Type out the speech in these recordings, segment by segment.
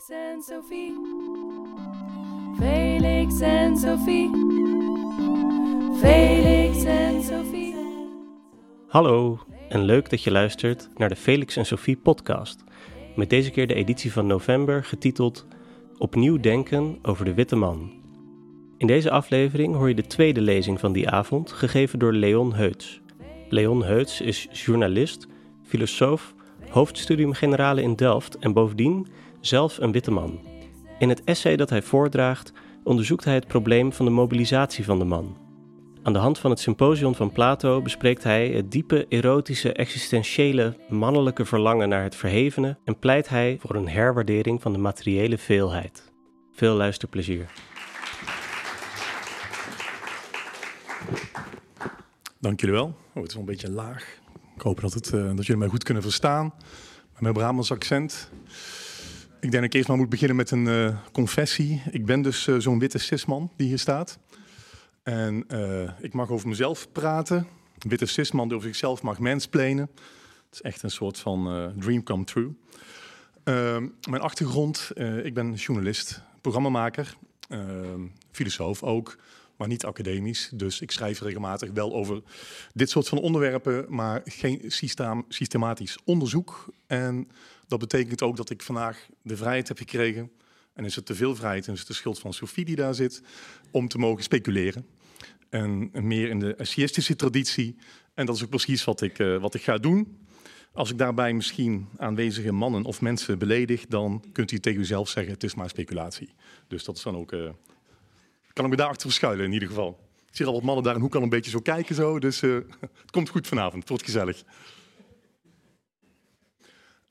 Felix en Sophie. Felix en Sophie. Felix en Sophie. Hallo en leuk dat je luistert naar de Felix en Sophie podcast. Met deze keer de editie van november getiteld Opnieuw denken over de witte man. In deze aflevering hoor je de tweede lezing van die avond, gegeven door Leon Heuts. Leon Heuts is journalist, filosoof, hoofdstudium generale in Delft en bovendien zelf een witte man. In het essay dat hij voordraagt onderzoekt hij het probleem van de mobilisatie van de man. Aan de hand van het symposium van Plato bespreekt hij het diepe, erotische, existentiële, mannelijke verlangen naar het verhevene en pleit hij voor een herwaardering van de materiële veelheid. Veel luisterplezier. Dank jullie wel. Oh, het is wel een beetje laag. Ik hoop dat, het, eh, dat jullie mij goed kunnen verstaan. Met mijn Brabants accent. Ik denk dat ik eerst maar moet beginnen met een eh, confessie. Ik ben dus eh, zo'n witte cisman die hier staat. En eh, ik mag over mezelf praten. Witte cisman die over zichzelf mag mansplainen. Het is echt een soort van dream come true. Ehm, mijn achtergrond, ik ben journalist, programmamaker, ehm, filosoof ook, maar niet academisch. Dus ik schrijf regelmatig wel over dit soort van onderwerpen, maar geen systematisch onderzoek. En dat betekent ook dat ik vandaag de vrijheid heb gekregen, en is het te veel vrijheid, en is het de schuld van Sophie die daar zit, om te mogen speculeren. En meer in de essayistische traditie. En dat is ook precies wat ik, eh, wat ik ga doen. Als ik daarbij misschien aanwezige mannen of mensen beledig, dan kunt u tegen uzelf zeggen: het is maar speculatie. Dus dat is dan ook. eh, kan ik me daarachter verschuilen in ieder geval. Ik zie al wat mannen daar in hoek al een beetje zo kijken, zo. Dus eh, het komt goed vanavond. Het wordt gezellig.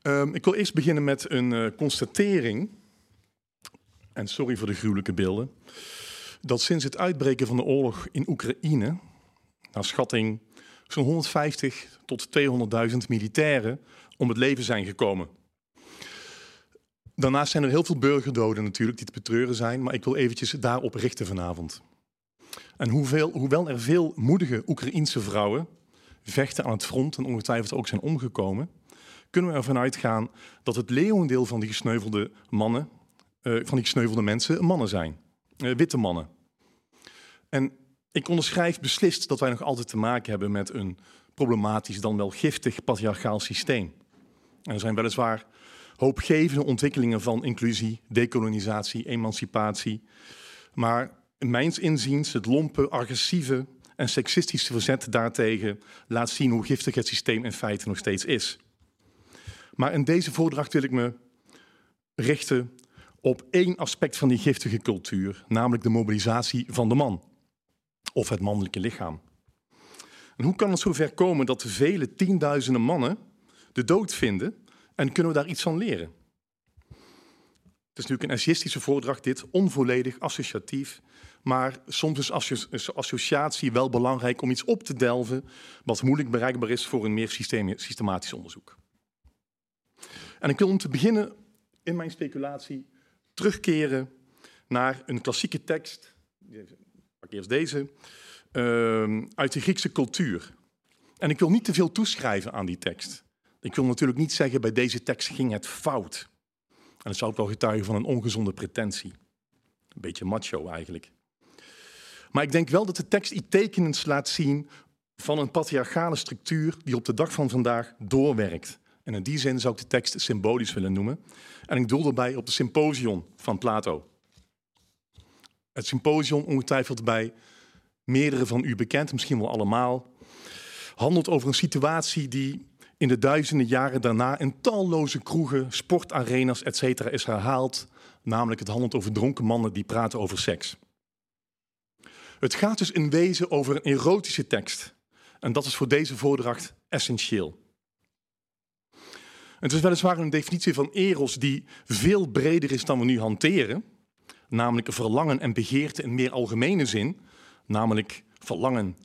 Ehm, ik wil eerst beginnen met een eh, constatering. En sorry voor de gruwelijke beelden. Dat sinds het uitbreken van de oorlog in Oekraïne, naar schatting zo'n 150 tot 200.000 militairen om het leven zijn gekomen. Daarnaast zijn er heel veel burgerdoden natuurlijk die te betreuren zijn, maar ik wil eventjes daarop richten vanavond. En hoeveel, hoewel er veel moedige Oekraïense vrouwen vechten aan het front en ongetwijfeld ook zijn omgekomen, kunnen we ervan uitgaan dat het leeuwendeel van die gesneuvelde mannen, eh, van die gesneuvelde mensen, mannen zijn. Eh, witte mannen. En ik onderschrijf beslist dat wij nog altijd te maken hebben met een problematisch, dan wel giftig patriarchaal systeem. En er zijn weliswaar hoopgevende ontwikkelingen van inclusie, decolonisatie, emancipatie. Maar mijns inziens het lompe, agressieve en seksistische verzet daartegen laat zien hoe giftig het systeem in feite nog steeds is. Maar in deze voordracht wil ik me richten op één aspect van die giftige cultuur, namelijk de mobilisatie van de man of het mannelijke lichaam. En hoe kan het zover komen dat vele tienduizenden mannen de dood vinden en kunnen we daar iets van leren? Het is natuurlijk een essayistische voordracht dit, onvolledig, associatief, maar soms is associ- is associatie wel belangrijk om iets op te delven wat moeilijk bereikbaar is voor een meer systematisch onderzoek. En ik wil om te beginnen in mijn speculatie terugkeren naar een klassieke tekst. Pak eerst deze. ehm, uit de Griekse cultuur. En ik wil niet te veel toeschrijven aan die tekst. Ik wil natuurlijk niet zeggen, bij deze tekst ging het fout. En dat zou ook wel getuigen van een ongezonde pretentie. Een beetje macho eigenlijk. Maar ik denk wel dat de tekst iets tekenends laat zien van een patriarchale structuur die op de dag van vandaag doorwerkt. En in die zin zou ik de tekst symbolisch willen noemen. En ik doel daarbij op de symposium van Plato. Het symposium, ongetwijfeld bij meerdere van u bekend, misschien wel allemaal, handelt over een situatie die in de duizenden jaren daarna in talloze kroegen, sportarenas, etc. is herhaald. Namelijk het handelt over dronken mannen die praten over seks. Het gaat dus in wezen over een erotische tekst. En dat is voor deze voordracht essentieel. Het is weliswaar een definitie van eros die veel breder is dan we nu hanteren. Namelijk verlangen en begeerte in meer algemene zin. Namelijk verlangen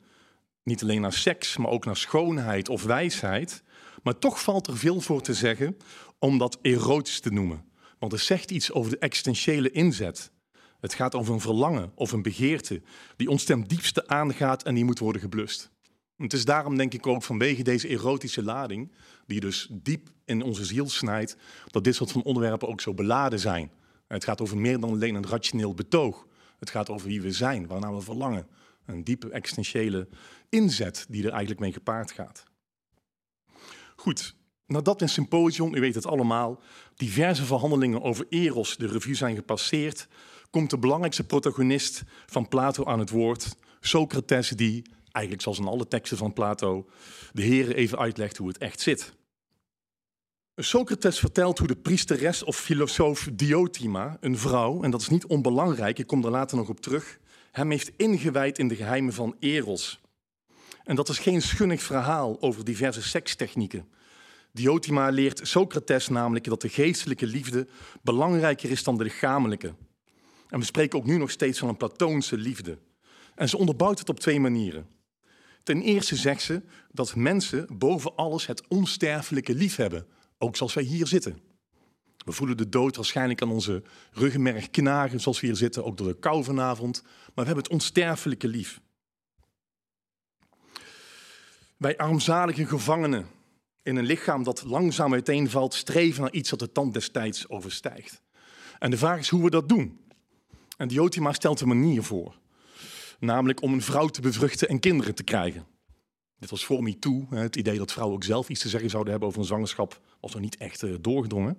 niet alleen naar seks, maar ook naar schoonheid of wijsheid. Maar toch valt er veel voor te zeggen om dat erotisch te noemen. Want het zegt iets over de existentiële inzet. Het gaat over een verlangen of een begeerte die ons ten diepste aangaat en die moet worden geblust. Het is daarom denk ik ook vanwege deze erotische lading, die dus diep in onze ziel snijdt, dat dit soort van onderwerpen ook zo beladen zijn. Het gaat over meer dan alleen een rationeel betoog. Het gaat over wie we zijn, waarnaar we verlangen. Een diepe existentiële inzet die er eigenlijk mee gepaard gaat. Goed, nadat in symposium, u weet het allemaal, diverse verhandelingen over Eros de revue zijn gepasseerd, komt de belangrijkste protagonist van Plato aan het woord, Socrates, die, eigenlijk zoals in alle teksten van Plato, de heren even uitlegt hoe het echt zit. Socrates vertelt hoe de priesteres of filosoof Diotima, een vrouw, en dat is niet onbelangrijk, ik kom er later nog op terug, hem heeft ingewijd in de geheimen van Eros. En dat is geen schunnig verhaal over diverse sekstechnieken. Diotima leert Socrates namelijk dat de geestelijke liefde belangrijker is dan de lichamelijke. En we spreken ook nu nog steeds van een platoonse liefde. En ze onderbouwt het op twee manieren. Ten eerste zegt ze dat mensen boven alles het onsterfelijke lief hebben, ook zoals wij hier zitten. We voelen de dood waarschijnlijk aan onze ruggenmerg knagen, zoals we hier zitten, ook door de kou vanavond. Maar we hebben het onsterfelijke lief. Wij armzalige gevangenen in een lichaam dat langzaam uiteenvalt, streven naar iets dat de tand destijds overstijgt. En de vraag is hoe we dat doen. En Diotima stelt een manier voor. Namelijk om een vrouw te bevruchten en kinderen te krijgen. Dit was voor MeToo. Het idee dat vrouwen ook zelf iets te zeggen zouden hebben over een zwangerschap was nog niet echt eh, doorgedrongen.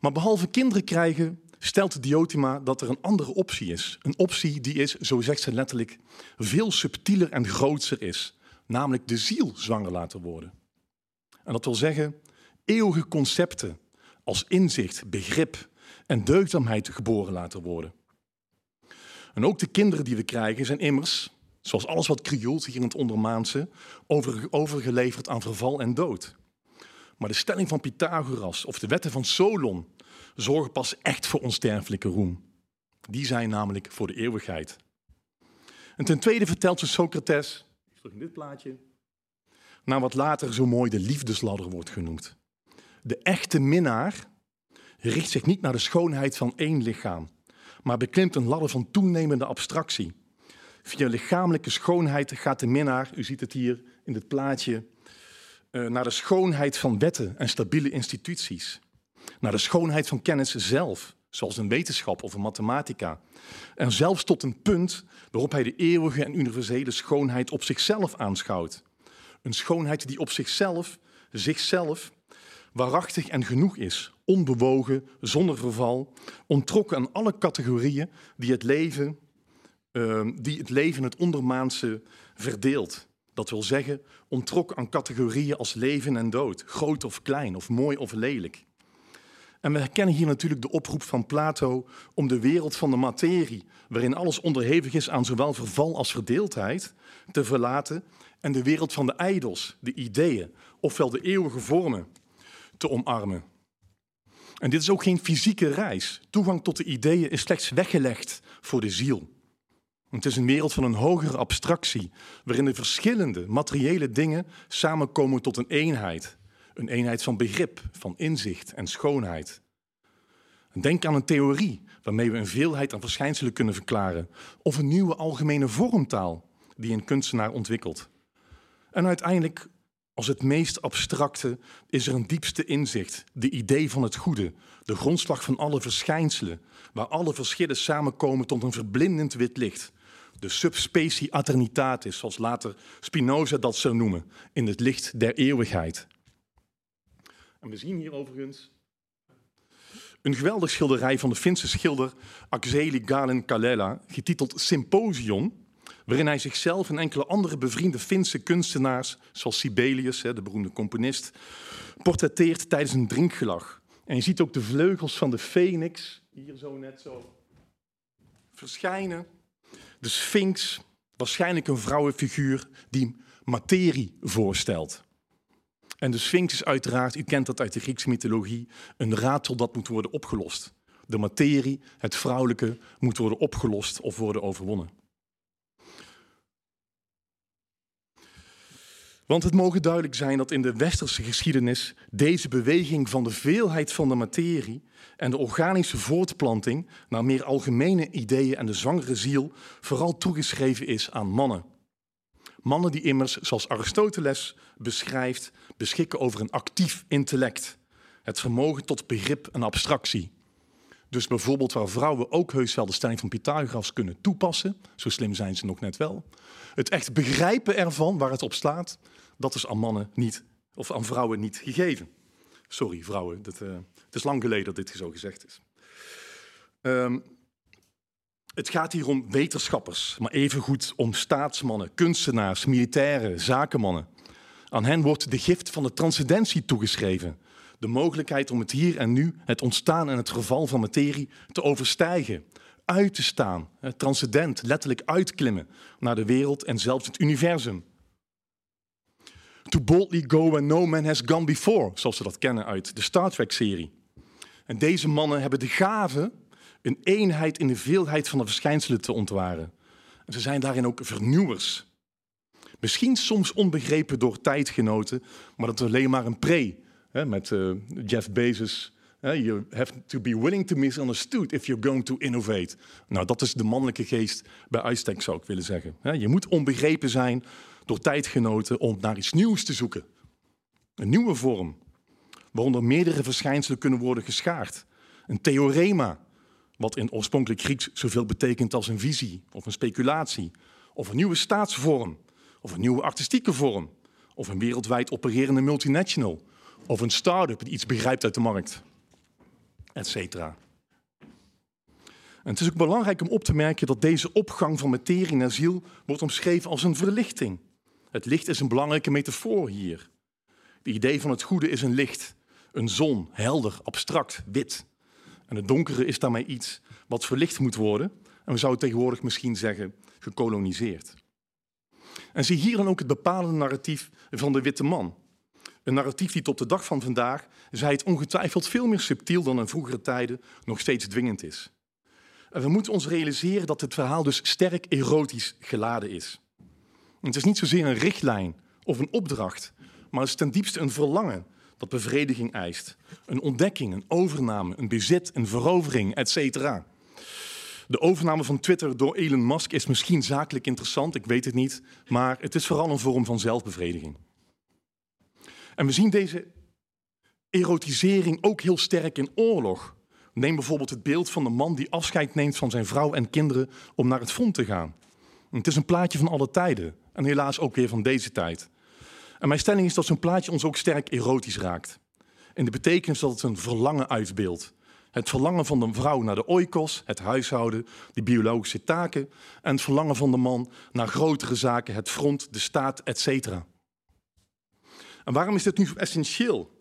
Maar behalve kinderen krijgen, stelt Diotima dat er een andere optie is. Een optie die is, zo zegt ze letterlijk, veel subtieler en grootser is. Namelijk de ziel zwanger laten worden. En dat wil zeggen, eeuwige concepten als inzicht, begrip en deugdzaamheid geboren laten worden. En ook de kinderen die we krijgen zijn immers, zoals alles wat krioelt hier in het ondermaanse, over, overgeleverd aan verval en dood. Maar de stelling van Pythagoras of de wetten van Solon zorgen pas echt voor onsterfelijke roem. Die zijn namelijk voor de eeuwigheid. En ten tweede vertelt ze Socrates, terug in dit plaatje, naar wat later zo mooi de liefdesladder wordt genoemd. De echte minnaar richt zich niet naar de schoonheid van één lichaam, maar beklimt een ladder van toenemende abstractie. Via lichamelijke schoonheid gaat de minnaar, u ziet het hier in dit plaatje, eh, naar de schoonheid van wetten en stabiele instituties. Naar de schoonheid van kennis zelf, zoals een wetenschap of een mathematica. En zelfs tot een punt waarop hij de eeuwige en universele schoonheid op zichzelf aanschouwt. Een schoonheid die op zichzelf, zichzelf, waarachtig en genoeg is, onbewogen, zonder verval, ontrokken aan alle categorieën die het leven, uh, die het, leven het ondermaanse verdeelt. Dat wil zeggen, ontrokken aan categorieën als leven en dood, groot of klein, of mooi of lelijk. En we herkennen hier natuurlijk de oproep van Plato om de wereld van de materie, waarin alles onderhevig is aan zowel verval als verdeeldheid, te verlaten en de wereld van de ijdels, de ideeën, ofwel de eeuwige vormen, te omarmen. En dit is ook geen fysieke reis. Toegang tot de ideeën is slechts weggelegd voor de ziel. Het is een wereld van een hogere abstractie, waarin de verschillende materiële dingen samenkomen tot een eenheid. Een eenheid van begrip, van inzicht en schoonheid. Denk aan een theorie waarmee we een veelheid aan verschijnselen kunnen verklaren, of een nieuwe algemene vormtaal die een kunstenaar ontwikkelt. En uiteindelijk, als het meest abstracte, is er een diepste inzicht, de idee van het goede, de grondslag van alle verschijnselen, waar alle verschillen samenkomen tot een verblindend wit licht. De subspecie aternitatis, zoals later Spinoza dat zou noemen, in het licht der eeuwigheid. En we zien hier overigens een geweldig schilderij van de Finse schilder Akseli Galen Kalela, getiteld Symposion, waarin hij zichzelf en enkele andere bevriende Finse kunstenaars, zoals Sibelius, de beroemde componist, portretteert tijdens een drinkgelag. En je ziet ook de vleugels van de phoenix, hier zo net zo, verschijnen. De Sphinx, waarschijnlijk een vrouwenfiguur die materie voorstelt. En de Sphinx is uiteraard, u kent dat uit de Griekse mythologie, een raadsel dat moet worden opgelost. De materie, het vrouwelijke, moet worden opgelost of worden overwonnen. Want het mogen duidelijk zijn dat in de westerse geschiedenis deze beweging van de veelheid van de materie en de organische voortplanting naar meer algemene ideeën en de zwangere ziel vooral toegeschreven is aan mannen. Mannen die immers, zoals Aristoteles beschrijft, beschikken over een actief intellect. Het vermogen tot begrip en abstractie. Dus bijvoorbeeld waar vrouwen ook heus wel de stelling van Pythagoras kunnen toepassen, zo slim zijn ze nog net wel. Het echt begrijpen ervan, waar het op slaat, dat is aan mannen niet, of aan vrouwen niet gegeven. Sorry vrouwen, dat, uh, het is lang geleden dat dit zo gezegd is. Um, het gaat hier om wetenschappers, maar evengoed om staatsmannen, kunstenaars, militairen, zakenmannen. Aan hen wordt de gift van de transcendentie toegeschreven. De mogelijkheid om het hier en nu, het ontstaan en het geval van materie, te overstijgen. Uit te staan, transcendent, letterlijk uitklimmen naar de wereld en zelfs het universum. To boldly go where no man has gone before, zoals we dat kennen uit de Star Trek-serie. En deze mannen hebben de gave een eenheid in de veelheid van de verschijnselen te ontwaren. En ze zijn daarin ook vernieuwers. Misschien soms onbegrepen door tijdgenoten, maar dat is alleen maar een pre. Hè, met uh, Jeff Bezos. You have to be willing to misunderstood if you're going to innovate. Nou, dat is de mannelijke geest bij uitstek, zou ik willen zeggen. Je moet onbegrepen zijn door tijdgenoten om naar iets nieuws te zoeken. Een nieuwe vorm, waaronder meerdere verschijnselen kunnen worden geschaard. Een theorema, wat in oorspronkelijk Grieks zoveel betekent als een visie of een speculatie, of een nieuwe staatsvorm, of een nieuwe artistieke vorm, of een wereldwijd opererende multinational, of een start-up die iets begrijpt uit de markt, etc. En het is ook belangrijk om op te merken dat deze opgang van materie naar ziel wordt omschreven als een verlichting. Het licht is een belangrijke metafoor hier. Het idee van het goede is een licht, een zon, helder, abstract, wit. En het donkere is daarmee iets wat verlicht moet worden. En we zouden tegenwoordig misschien zeggen gekoloniseerd. En zie hier dan ook het bepalende narratief van de witte man. Een narratief die tot de dag van vandaag, zij het ongetwijfeld veel meer subtiel dan in vroegere tijden, nog steeds dwingend is. En we moeten ons realiseren dat het verhaal dus sterk erotisch geladen is. Het is niet zozeer een richtlijn of een opdracht, maar het is ten diepste een verlangen dat bevrediging eist. Een ontdekking, een overname, een bezit, een verovering, etc. De overname van Twitter door Elon Musk is misschien zakelijk interessant, ik weet het niet, maar het is vooral een vorm van zelfbevrediging. En we zien deze erotisering ook heel sterk in oorlog. Neem bijvoorbeeld het beeld van de man die afscheid neemt van zijn vrouw en kinderen om naar het front te gaan. Het is een plaatje van alle tijden en helaas ook weer van deze tijd. En mijn stelling is dat zo'n plaatje ons ook sterk erotisch raakt. In de betekenis dat het een verlangen uitbeeldt. Het verlangen van de vrouw naar de oikos, het huishouden, de biologische taken. En het verlangen van de man naar grotere zaken, het front, de staat, etc. Waarom is dit nu essentieel?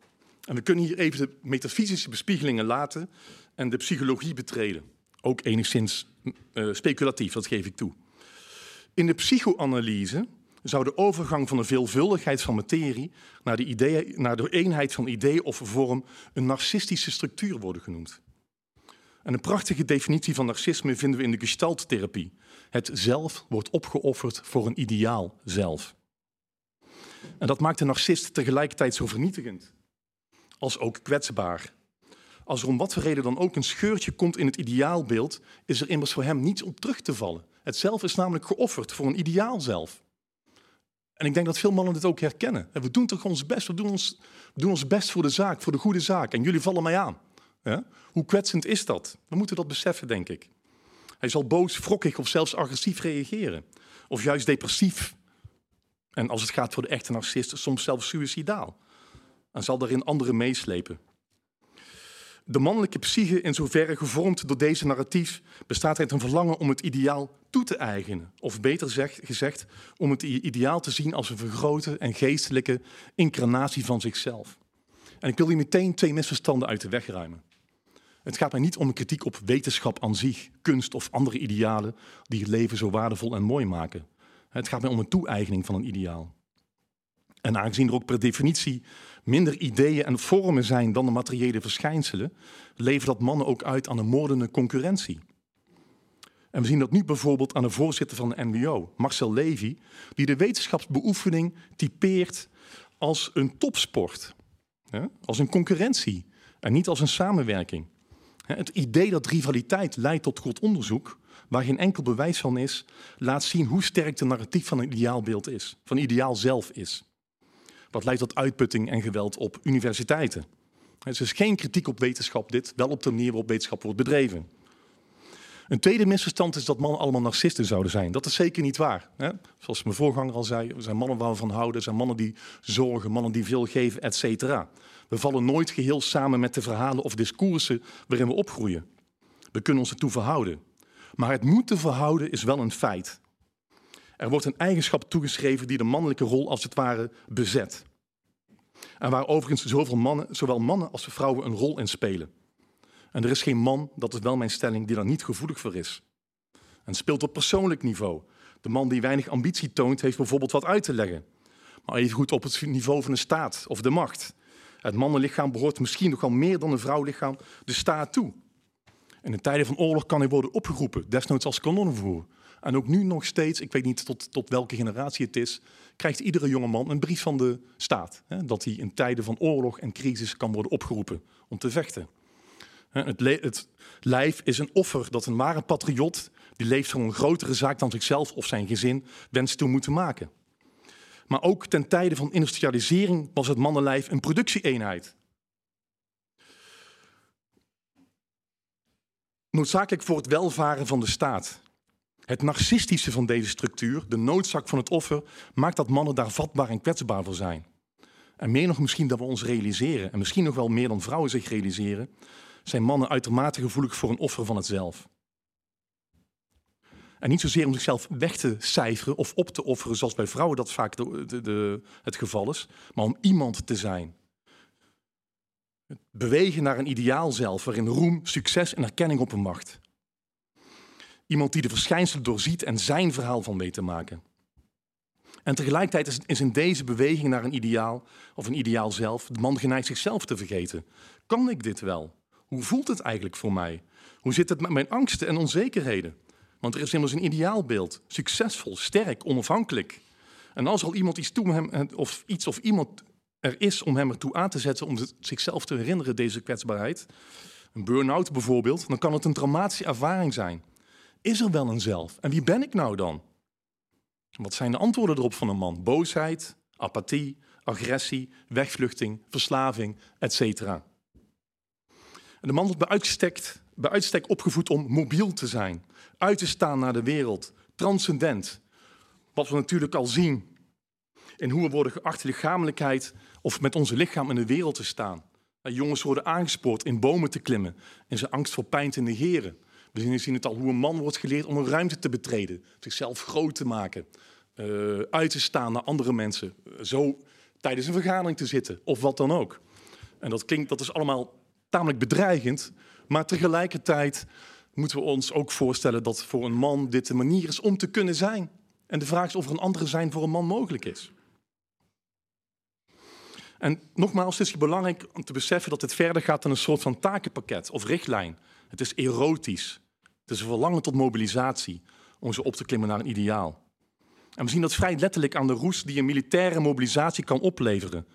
En we kunnen hier even de metafysische bespiegelingen laten en de psychologie betreden. Ook enigszins uh, speculatief, dat geef ik toe. In de psychoanalyse zou de overgang van de veelvuldigheid van materie naar de, naar de eenheid van idee of vorm een narcistische structuur worden genoemd. En een prachtige definitie van narcisme vinden we in de gestalttherapie. Het zelf wordt opgeofferd voor een ideaal zelf. En dat maakt de narcist tegelijkertijd zo vernietigend als ook kwetsbaar. Als er om wat voor reden dan ook een scheurtje komt in het ideaalbeeld, is er immers voor hem niets om terug te vallen. Het zelf is namelijk geofferd voor een ideaal zelf. En ik denk dat veel mannen dit ook herkennen. We doen toch ons best, we doen ons, doen ons best voor de zaak, voor de goede zaak. En jullie vallen mij aan. Hoe kwetsend is dat? We moeten dat beseffen, denk ik. Hij zal boos, wrokkig of zelfs agressief reageren. Of juist depressief. En als het gaat voor de echte narcist, soms zelfs suicidaal. En zal daarin anderen meeslepen. De mannelijke psyche, in zoverre gevormd door deze narratief, bestaat uit een verlangen om het ideaal toe te eigenen. Of beter gezegd, om het ideaal te zien als een vergrote en geestelijke incarnatie van zichzelf. En ik wil hier meteen twee misverstanden uit de weg ruimen. Het gaat mij niet om kritiek op wetenschap aan zich, kunst of andere idealen die het leven zo waardevol en mooi maken. Het gaat mij om een toe-eigening van een ideaal. En aangezien er ook per definitie minder ideeën en vormen zijn dan de materiële verschijnselen, levert dat mannen ook uit aan een moordende concurrentie. En we zien dat nu bijvoorbeeld aan de voorzitter van de NWO, Marcel Levy, die de wetenschapsbeoefening typeert als een topsport, als een concurrentie en niet als een samenwerking. Het idee dat rivaliteit leidt tot goed onderzoek, waar geen enkel bewijs van is, laat zien hoe sterk de narratief van een ideaalbeeld is, van ideaal zelf is. Wat leidt tot uitputting en geweld op universiteiten. Het is geen kritiek op wetenschap dit, wel op de manier waarop wetenschap wordt bedreven. Een tweede misverstand is dat mannen allemaal narcisten zouden zijn. Dat is zeker niet waar. Hè? Zoals mijn voorganger al zei, er zijn mannen waar we van houden, zijn mannen die zorgen, mannen die veel geven, et cetera. We vallen nooit geheel samen met de verhalen of discoursen waarin we opgroeien. We kunnen ons ertoe verhouden. Maar het moeten verhouden is wel een feit. Er wordt een eigenschap toegeschreven die de mannelijke rol als het ware bezet. En waar overigens zoveel mannen, zowel mannen als vrouwen een rol in spelen. En er is geen man, dat is wel mijn stelling, die daar niet gevoelig voor is. En speelt op persoonlijk niveau. De man die weinig ambitie toont, heeft bijvoorbeeld wat uit te leggen. Maar even goed op het niveau van de staat of de macht. Het mannenlichaam behoort misschien nog wel meer dan een vrouwlichaam de staat toe. In de tijden van oorlog kan hij worden opgeroepen, desnoods als kanonnenvoer. En ook nu nog steeds, ik weet niet tot, tot welke generatie het is, krijgt iedere jonge man een brief van de staat. Hè, dat hij in tijden van oorlog en crisis kan worden opgeroepen om te vechten. Het, het, lijf is een offer dat een ware patriot, die leeft voor een grotere zaak dan zichzelf of zijn gezin, wenst te moeten maken. Maar ook ten tijde van industrialisering was het mannenlijf een productieeenheid. Noodzakelijk voor het welvaren van de staat. Het narcistische van deze structuur, de noodzaak van het offer, maakt dat mannen daar vatbaar en kwetsbaar voor zijn. En meer nog misschien dat we ons realiseren, en misschien nog wel meer dan vrouwen zich realiseren, zijn mannen uitermate gevoelig voor een offer van het zelf. En niet zozeer om zichzelf weg te cijferen of op te offeren, zoals bij vrouwen dat vaak de, de, het geval is, maar om iemand te zijn. Het bewegen naar een ideaal zelf, waarin roem, succes en erkenning op een macht. Iemand die de verschijnselen doorziet en zijn verhaal van weet te maken. En tegelijkertijd is in deze beweging naar een ideaal, of een ideaal zelf, de man geneigd zichzelf te vergeten. Kan ik dit wel? Hoe voelt het eigenlijk voor mij? Hoe zit het met mijn angsten en onzekerheden? Want er is immers een ideaalbeeld. Succesvol, sterk, onafhankelijk. En als al iemand iets, toe hem, of iets of iemand er is om hem ertoe aan te zetten om zichzelf te herinneren, deze kwetsbaarheid, een burn-out bijvoorbeeld, dan kan het een traumatische ervaring zijn. Is er wel een zelf? En wie ben ik nou dan? Wat zijn de antwoorden erop van een man? Boosheid, apathie, agressie, wegvluchting, verslaving, etc. De man wordt bij uitstek, bij uitstek opgevoed om mobiel te zijn, uit te staan naar de wereld, transcendent. Wat we natuurlijk al zien in hoe we worden geacht lichamelijkheid of met onze lichaam in de wereld te staan. Jongens worden aangespoord in bomen te klimmen en zijn angst voor pijn te negeren. We zien het al hoe een man wordt geleerd om een ruimte te betreden, zichzelf groot te maken, uh, uit te staan naar andere mensen, zo tijdens een vergadering te zitten of wat dan ook. En dat klinkt, dat is allemaal tamelijk bedreigend. Maar tegelijkertijd moeten we ons ook voorstellen dat voor een man dit de manier is om te kunnen zijn. En de vraag is of er een andere zijn voor een man mogelijk is. En nogmaals, het is belangrijk om te beseffen dat het verder gaat dan een soort van takenpakket of richtlijn. Het is erotisch. Het is een verlangen tot mobilisatie om ze op te klimmen naar een ideaal. En we zien dat vrij letterlijk aan de roes die een militaire mobilisatie kan opleveren.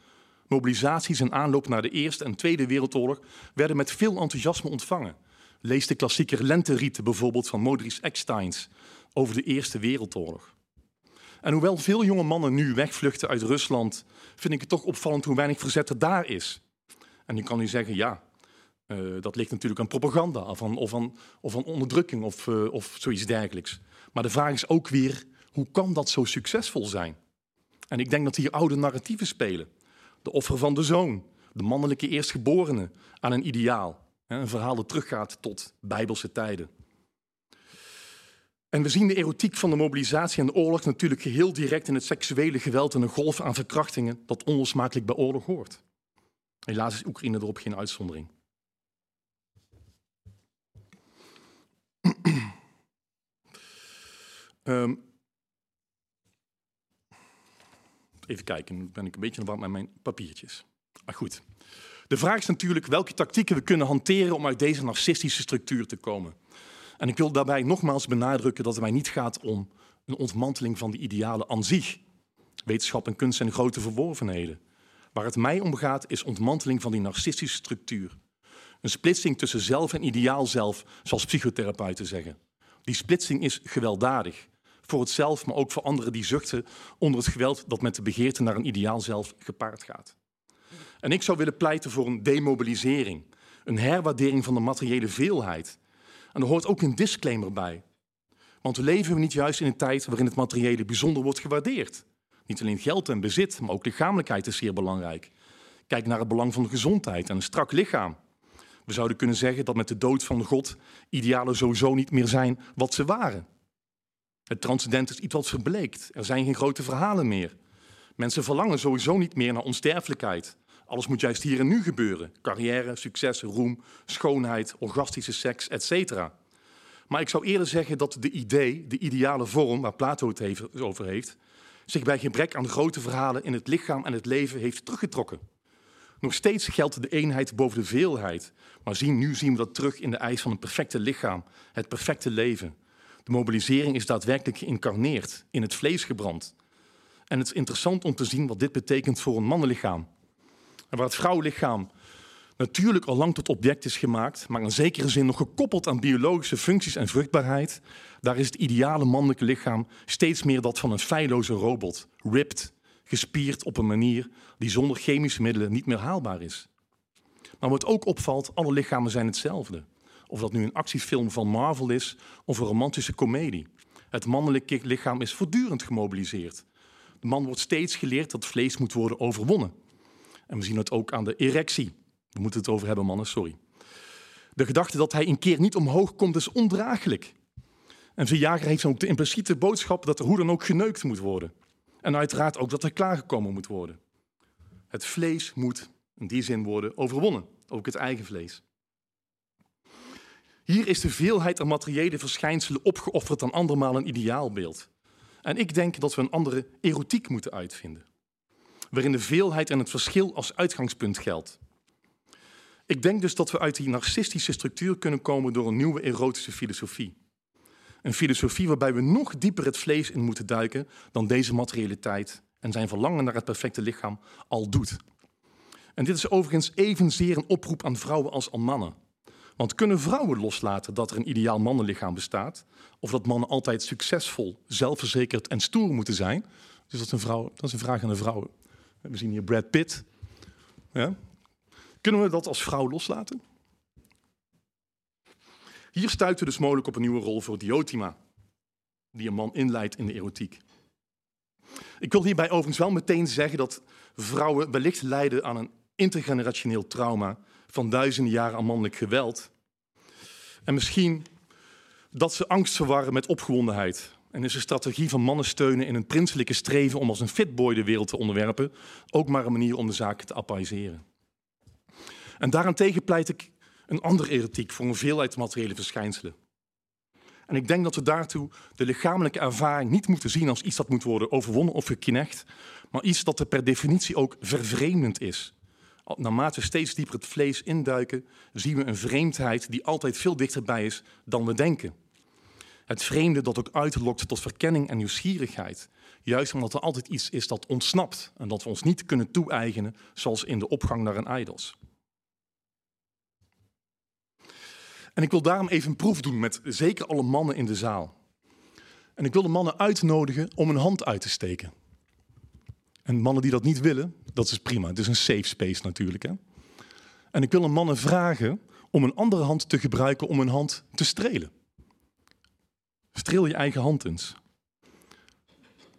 Mobilisaties en aanloop naar de Eerste en Tweede Wereldoorlog werden met veel enthousiasme ontvangen. Lees de klassieker Lenteriete bijvoorbeeld van Modris Ecksteins over de Eerste Wereldoorlog. En hoewel veel jonge mannen nu wegvluchten uit Rusland, vind ik het toch opvallend hoe weinig verzet er daar is. En je kan nu zeggen, ja, uh, dat ligt natuurlijk aan propaganda of aan, of onderdrukking of, uh, of zoiets dergelijks. Maar de vraag is ook weer, hoe kan dat zo succesvol zijn? En ik denk dat hier oude narratieven spelen de offer van de zoon, de mannelijke eerstgeborene, aan een ideaal. Een verhaal dat teruggaat tot bijbelse tijden. En we zien de erotiek van de mobilisatie en de oorlog natuurlijk geheel direct in het seksuele geweld en een golf aan verkrachtingen dat onlosmakelijk bij oorlog hoort. Helaas is Oekraïne erop geen uitzondering. um, Even kijken, ben ik een beetje de met mijn papiertjes. Maar goed. De vraag is natuurlijk welke tactieken we kunnen hanteren om uit deze narcistische structuur te komen. En ik wil daarbij nogmaals benadrukken dat het mij niet gaat om een ontmanteling van de idealen aan zich. Wetenschap en kunst zijn grote verworvenheden. Waar het mij om gaat is ontmanteling van die narcistische structuur. Een splitsing tussen zelf en ideaal zelf, zoals psychotherapeuten zeggen. Die splitsing is gewelddadig. Voor het zelf, maar ook voor anderen die zuchten onder het geweld dat met de begeerte naar een ideaal zelf gepaard gaat. En ik zou willen pleiten voor een demobilisering, een herwaardering van de materiële veelheid. En er hoort ook een disclaimer bij. Want we leven niet juist in een tijd waarin het materiële bijzonder wordt gewaardeerd. Niet alleen geld en bezit, maar ook lichamelijkheid is zeer belangrijk. Kijk naar het belang van de gezondheid en een strak lichaam. We zouden kunnen zeggen dat met de dood van God idealen sowieso niet meer zijn wat ze waren. Het transcendent is iets wat verbleekt. Er zijn geen grote verhalen meer. Mensen verlangen sowieso niet meer naar onsterfelijkheid. Alles moet juist hier en nu gebeuren. Carrière, succes, roem, schoonheid, orgastische seks, etc. Maar ik zou eerder zeggen dat de idee, de ideale vorm waar Plato het over heeft, zich bij gebrek aan grote verhalen in het lichaam en het leven heeft teruggetrokken. Nog steeds geldt de eenheid boven de veelheid, maar zien, nu zien we dat terug in de eis van een perfecte lichaam, het perfecte leven. De mobilisering is daadwerkelijk geïncarneerd, in het vlees gebrand. En het is interessant om te zien wat dit betekent voor een mannenlichaam. En waar het vrouwenlichaam natuurlijk al lang tot object is gemaakt, maar in zekere zin nog gekoppeld aan biologische functies en vruchtbaarheid, daar is het ideale mannelijke lichaam steeds meer dat van een feilloze robot, ripped, gespierd op een manier die zonder chemische middelen niet meer haalbaar is. Maar wat ook opvalt, alle lichamen zijn hetzelfde. Of dat nu een actiefilm van Marvel is of een romantische komedie. Het mannelijke lichaam is voortdurend gemobiliseerd. De man wordt steeds geleerd dat vlees moet worden overwonnen. En we zien het ook aan de erectie. We moeten het over hebben, mannen, sorry. De gedachte dat hij een keer niet omhoog komt is ondraaglijk. En Verjager heeft ook de impliciete boodschap dat er hoe dan ook geneukt moet worden. En uiteraard ook dat er klaargekomen moet worden. Het vlees moet in die zin worden overwonnen, ook het eigen vlees. Hier is de veelheid aan materiële verschijnselen opgeofferd aan andermaal een ideaalbeeld. En ik denk dat we een andere erotiek moeten uitvinden, waarin de veelheid en het verschil als uitgangspunt geldt. Ik denk dus dat we uit die narcistische structuur kunnen komen door een nieuwe erotische filosofie. Een filosofie waarbij we nog dieper het vlees in moeten duiken dan deze materialiteit en zijn verlangen naar het perfecte lichaam al doet. En dit is overigens evenzeer een oproep aan vrouwen als aan mannen. Want kunnen vrouwen loslaten dat er een ideaal mannenlichaam bestaat? Of dat mannen altijd succesvol, zelfverzekerd en stoer moeten zijn? Dus dat is een, vrouw, dat is een vraag aan de vrouwen. We zien hier Brad Pitt. Ja? Kunnen we dat als vrouw loslaten? Hier stuiten we dus mogelijk op een nieuwe rol voor Diotima, die een man inleidt in de erotiek. Ik wil hierbij overigens wel meteen zeggen dat vrouwen wellicht lijden aan een intergenerationeel trauma van duizenden jaren aan mannelijk geweld. En misschien dat ze angst verwarren met opgewondenheid. En is een strategie van mannen steunen in een prinselijke streven om als een fitboy de wereld te onderwerpen ook maar een manier om de zaken te appaiseren. En daarentegen pleit ik een andere erotiek voor een veelheid materiële verschijnselen. En ik denk dat we daartoe de lichamelijke ervaring niet moeten zien als iets dat moet worden overwonnen of geknecht, maar iets dat er per definitie ook vervreemdend is. Naarmate we steeds dieper het vlees induiken, zien we een vreemdheid die altijd veel dichterbij is dan we denken. Het vreemde dat ook uitlokt tot verkenning en nieuwsgierigheid. Juist omdat er altijd iets is dat ontsnapt en dat we ons niet kunnen toe-eigenen, zoals in de opgang naar een idols. En ik wil daarom even een proef doen met zeker alle mannen in de zaal. En ik wil de mannen uitnodigen om een hand uit te steken. En mannen die dat niet willen, dat is prima. Het is een safe space natuurlijk. Hè? En ik wil een mannen vragen om een andere hand te gebruiken om een hand te strelen. Streel je eigen hand eens.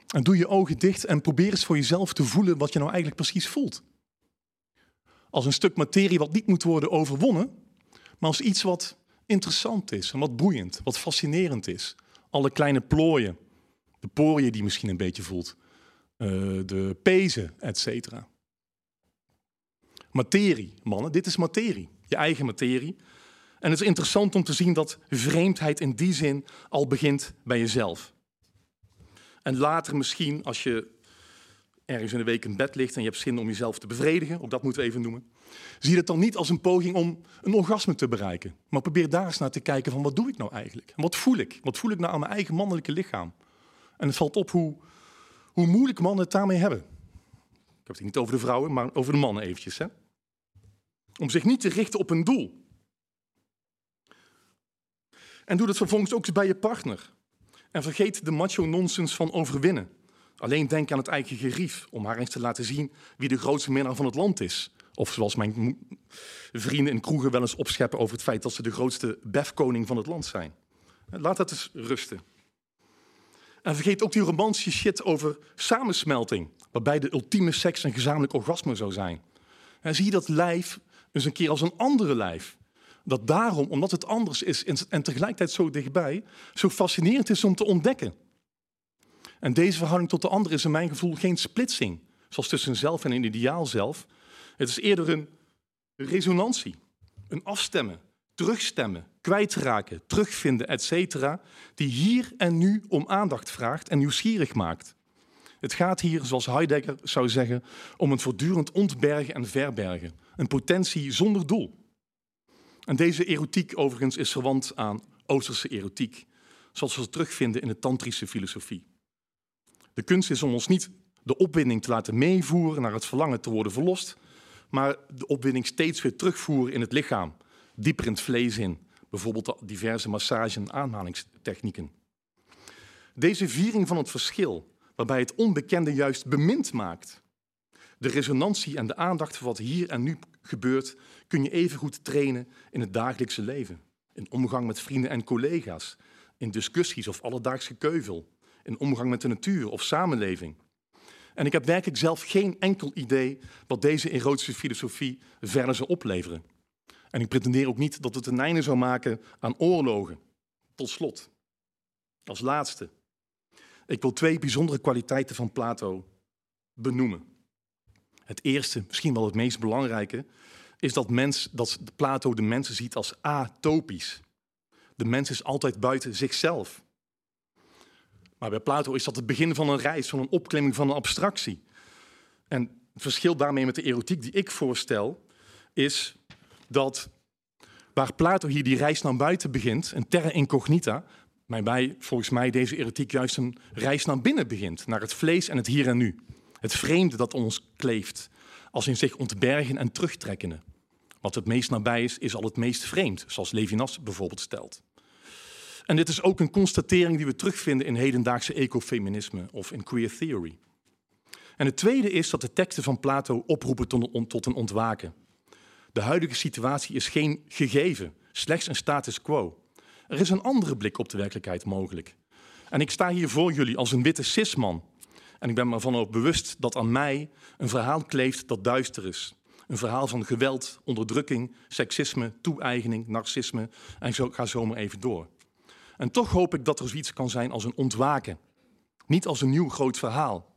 En doe je ogen dicht en probeer eens voor jezelf te voelen wat je nou eigenlijk precies voelt. Als een stuk materie wat niet moet worden overwonnen, maar als iets wat interessant is en wat boeiend, wat fascinerend is. Alle kleine plooien, de poriën die je misschien een beetje voelt, uh, de pezen, et. Materie, mannen, dit is materie, je eigen materie. En het is interessant om te zien dat vreemdheid in die zin al begint bij jezelf. En later misschien, als je ergens in de week in bed ligt en je hebt zin om jezelf te bevredigen, ook dat moeten we even noemen, zie je het dan niet als een poging om een orgasme te bereiken. Maar probeer daar eens naar te kijken van wat doe ik nou eigenlijk? En wat voel ik? Wat voel ik nou aan mijn eigen mannelijke lichaam? En het valt op hoe, hoe moeilijk mannen het daarmee hebben. Ik heb het niet over de vrouwen, maar over de mannen eventjes. Hè? Om zich niet te richten op een doel. En doe dat vervolgens ook bij je partner. En vergeet de macho-nonsens van overwinnen. Alleen denk aan het eigen gerief om haar eens te laten zien wie de grootste minnaar van het land is. Of zoals mijn vrienden in kroegen wel eens opscheppen over het feit dat ze de grootste befkoning van het land zijn. Laat dat eens rusten. En vergeet ook die romantische shit over samensmelting, waarbij de ultieme seks een gezamenlijk orgasme zou zijn. En zie dat lijf eens een keer als een andere lijf. Dat daarom, omdat het anders is en tegelijkertijd zo dichtbij, zo fascinerend is om te ontdekken. En deze verhouding tot de ander is in mijn gevoel geen splitsing, zoals tussen zelf en een ideaal zelf. Het is eerder een resonantie, een afstemmen, terugstemmen, kwijtraken, terugvinden, etc., die hier en nu om aandacht vraagt en nieuwsgierig maakt. Het gaat hier, zoals Heidegger zou zeggen, om een voortdurend ontbergen en verbergen, een potentie zonder doel. En deze erotiek overigens is verwant aan Oosterse erotiek, zoals we ze terugvinden in de tantrische filosofie. De kunst is om ons niet de opwinding te laten meevoeren naar het verlangen te worden verlost, maar de opwinding steeds weer terugvoeren in het lichaam, dieper in het vlees in, bijvoorbeeld diverse massage- en aanhalingstechnieken. Deze viering van het verschil, waarbij het onbekende juist bemind maakt, de resonantie en de aandacht voor wat hier en nu gebeurt, kun je even goed trainen in het dagelijkse leven. In omgang met vrienden en collega's, in discussies of alledaagse keuvel, in omgang met de natuur of samenleving. En ik heb werkelijk zelf geen enkel idee wat deze erotische filosofie verder zou opleveren. En ik pretendeer ook niet dat het een einde zou maken aan oorlogen. Tot slot, als laatste, ik wil twee bijzondere kwaliteiten van Plato benoemen. Het eerste, misschien wel het meest belangrijke, is dat, mens, dat Plato de mensen ziet als atopisch. De mens is altijd buiten zichzelf. Maar bij Plato is dat het begin van een reis, van een opklimming van een abstractie. En het verschil daarmee met de erotiek die ik voorstel, is dat waar Plato hier die reis naar buiten begint, een terra incognita, bij, volgens mij deze erotiek juist een reis naar binnen begint, naar het vlees en het hier en nu. Het vreemde dat ons kleeft, als in zich ontbergen en terugtrekkende. Wat het meest nabij is, is al het meest vreemd, zoals Levinas bijvoorbeeld stelt. En dit is ook een constatering die we terugvinden in hedendaagse ecofeminisme of in queer theory. En het tweede is dat de teksten van Plato oproepen tot een ontwaken. De huidige situatie is geen gegeven, slechts een status quo. Er is een andere blik op de werkelijkheid mogelijk. En ik sta hier voor jullie als een witte cisman. En ik ben me ervan ook bewust dat aan mij een verhaal kleeft dat duister is. Een verhaal van geweld, onderdrukking, seksisme, toe-eigening, narcisme. En ik ga zo maar even door. En toch hoop ik dat er zoiets kan zijn als een ontwaken. Niet als een nieuw groot verhaal.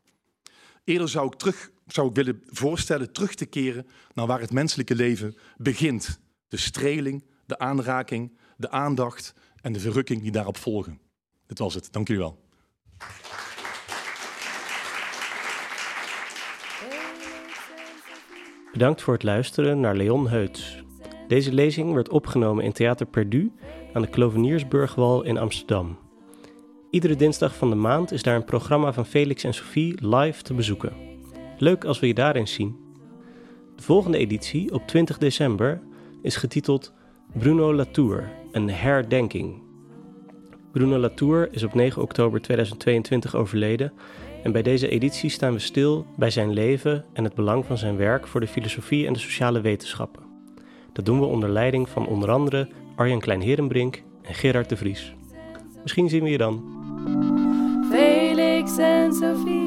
Eerder zou ik, terug, zou ik willen voorstellen terug te keren naar waar het menselijke leven begint. De streling, de aanraking, de aandacht en de verrukking die daarop volgen. Dit was het. Dank jullie wel. Bedankt voor het luisteren naar Leon Heuts. Deze lezing werd opgenomen in Theater Perdu aan de Kloveniersburgwal in Amsterdam. Iedere dinsdag van de maand is daar een programma van Felix en Sophie live te bezoeken. Leuk als we je daarin zien. De volgende editie op 20 december is getiteld Bruno Latour, een herdenking. Bruno Latour is op 9 oktober 2022 overleden en bij deze editie staan we stil bij zijn leven en het belang van zijn werk voor de filosofie en de sociale wetenschappen. Dat doen we onder leiding van onder andere Arjen Klein-Herenbrink en Gerard de Vries. Misschien zien we je dan. Felix en Sophie.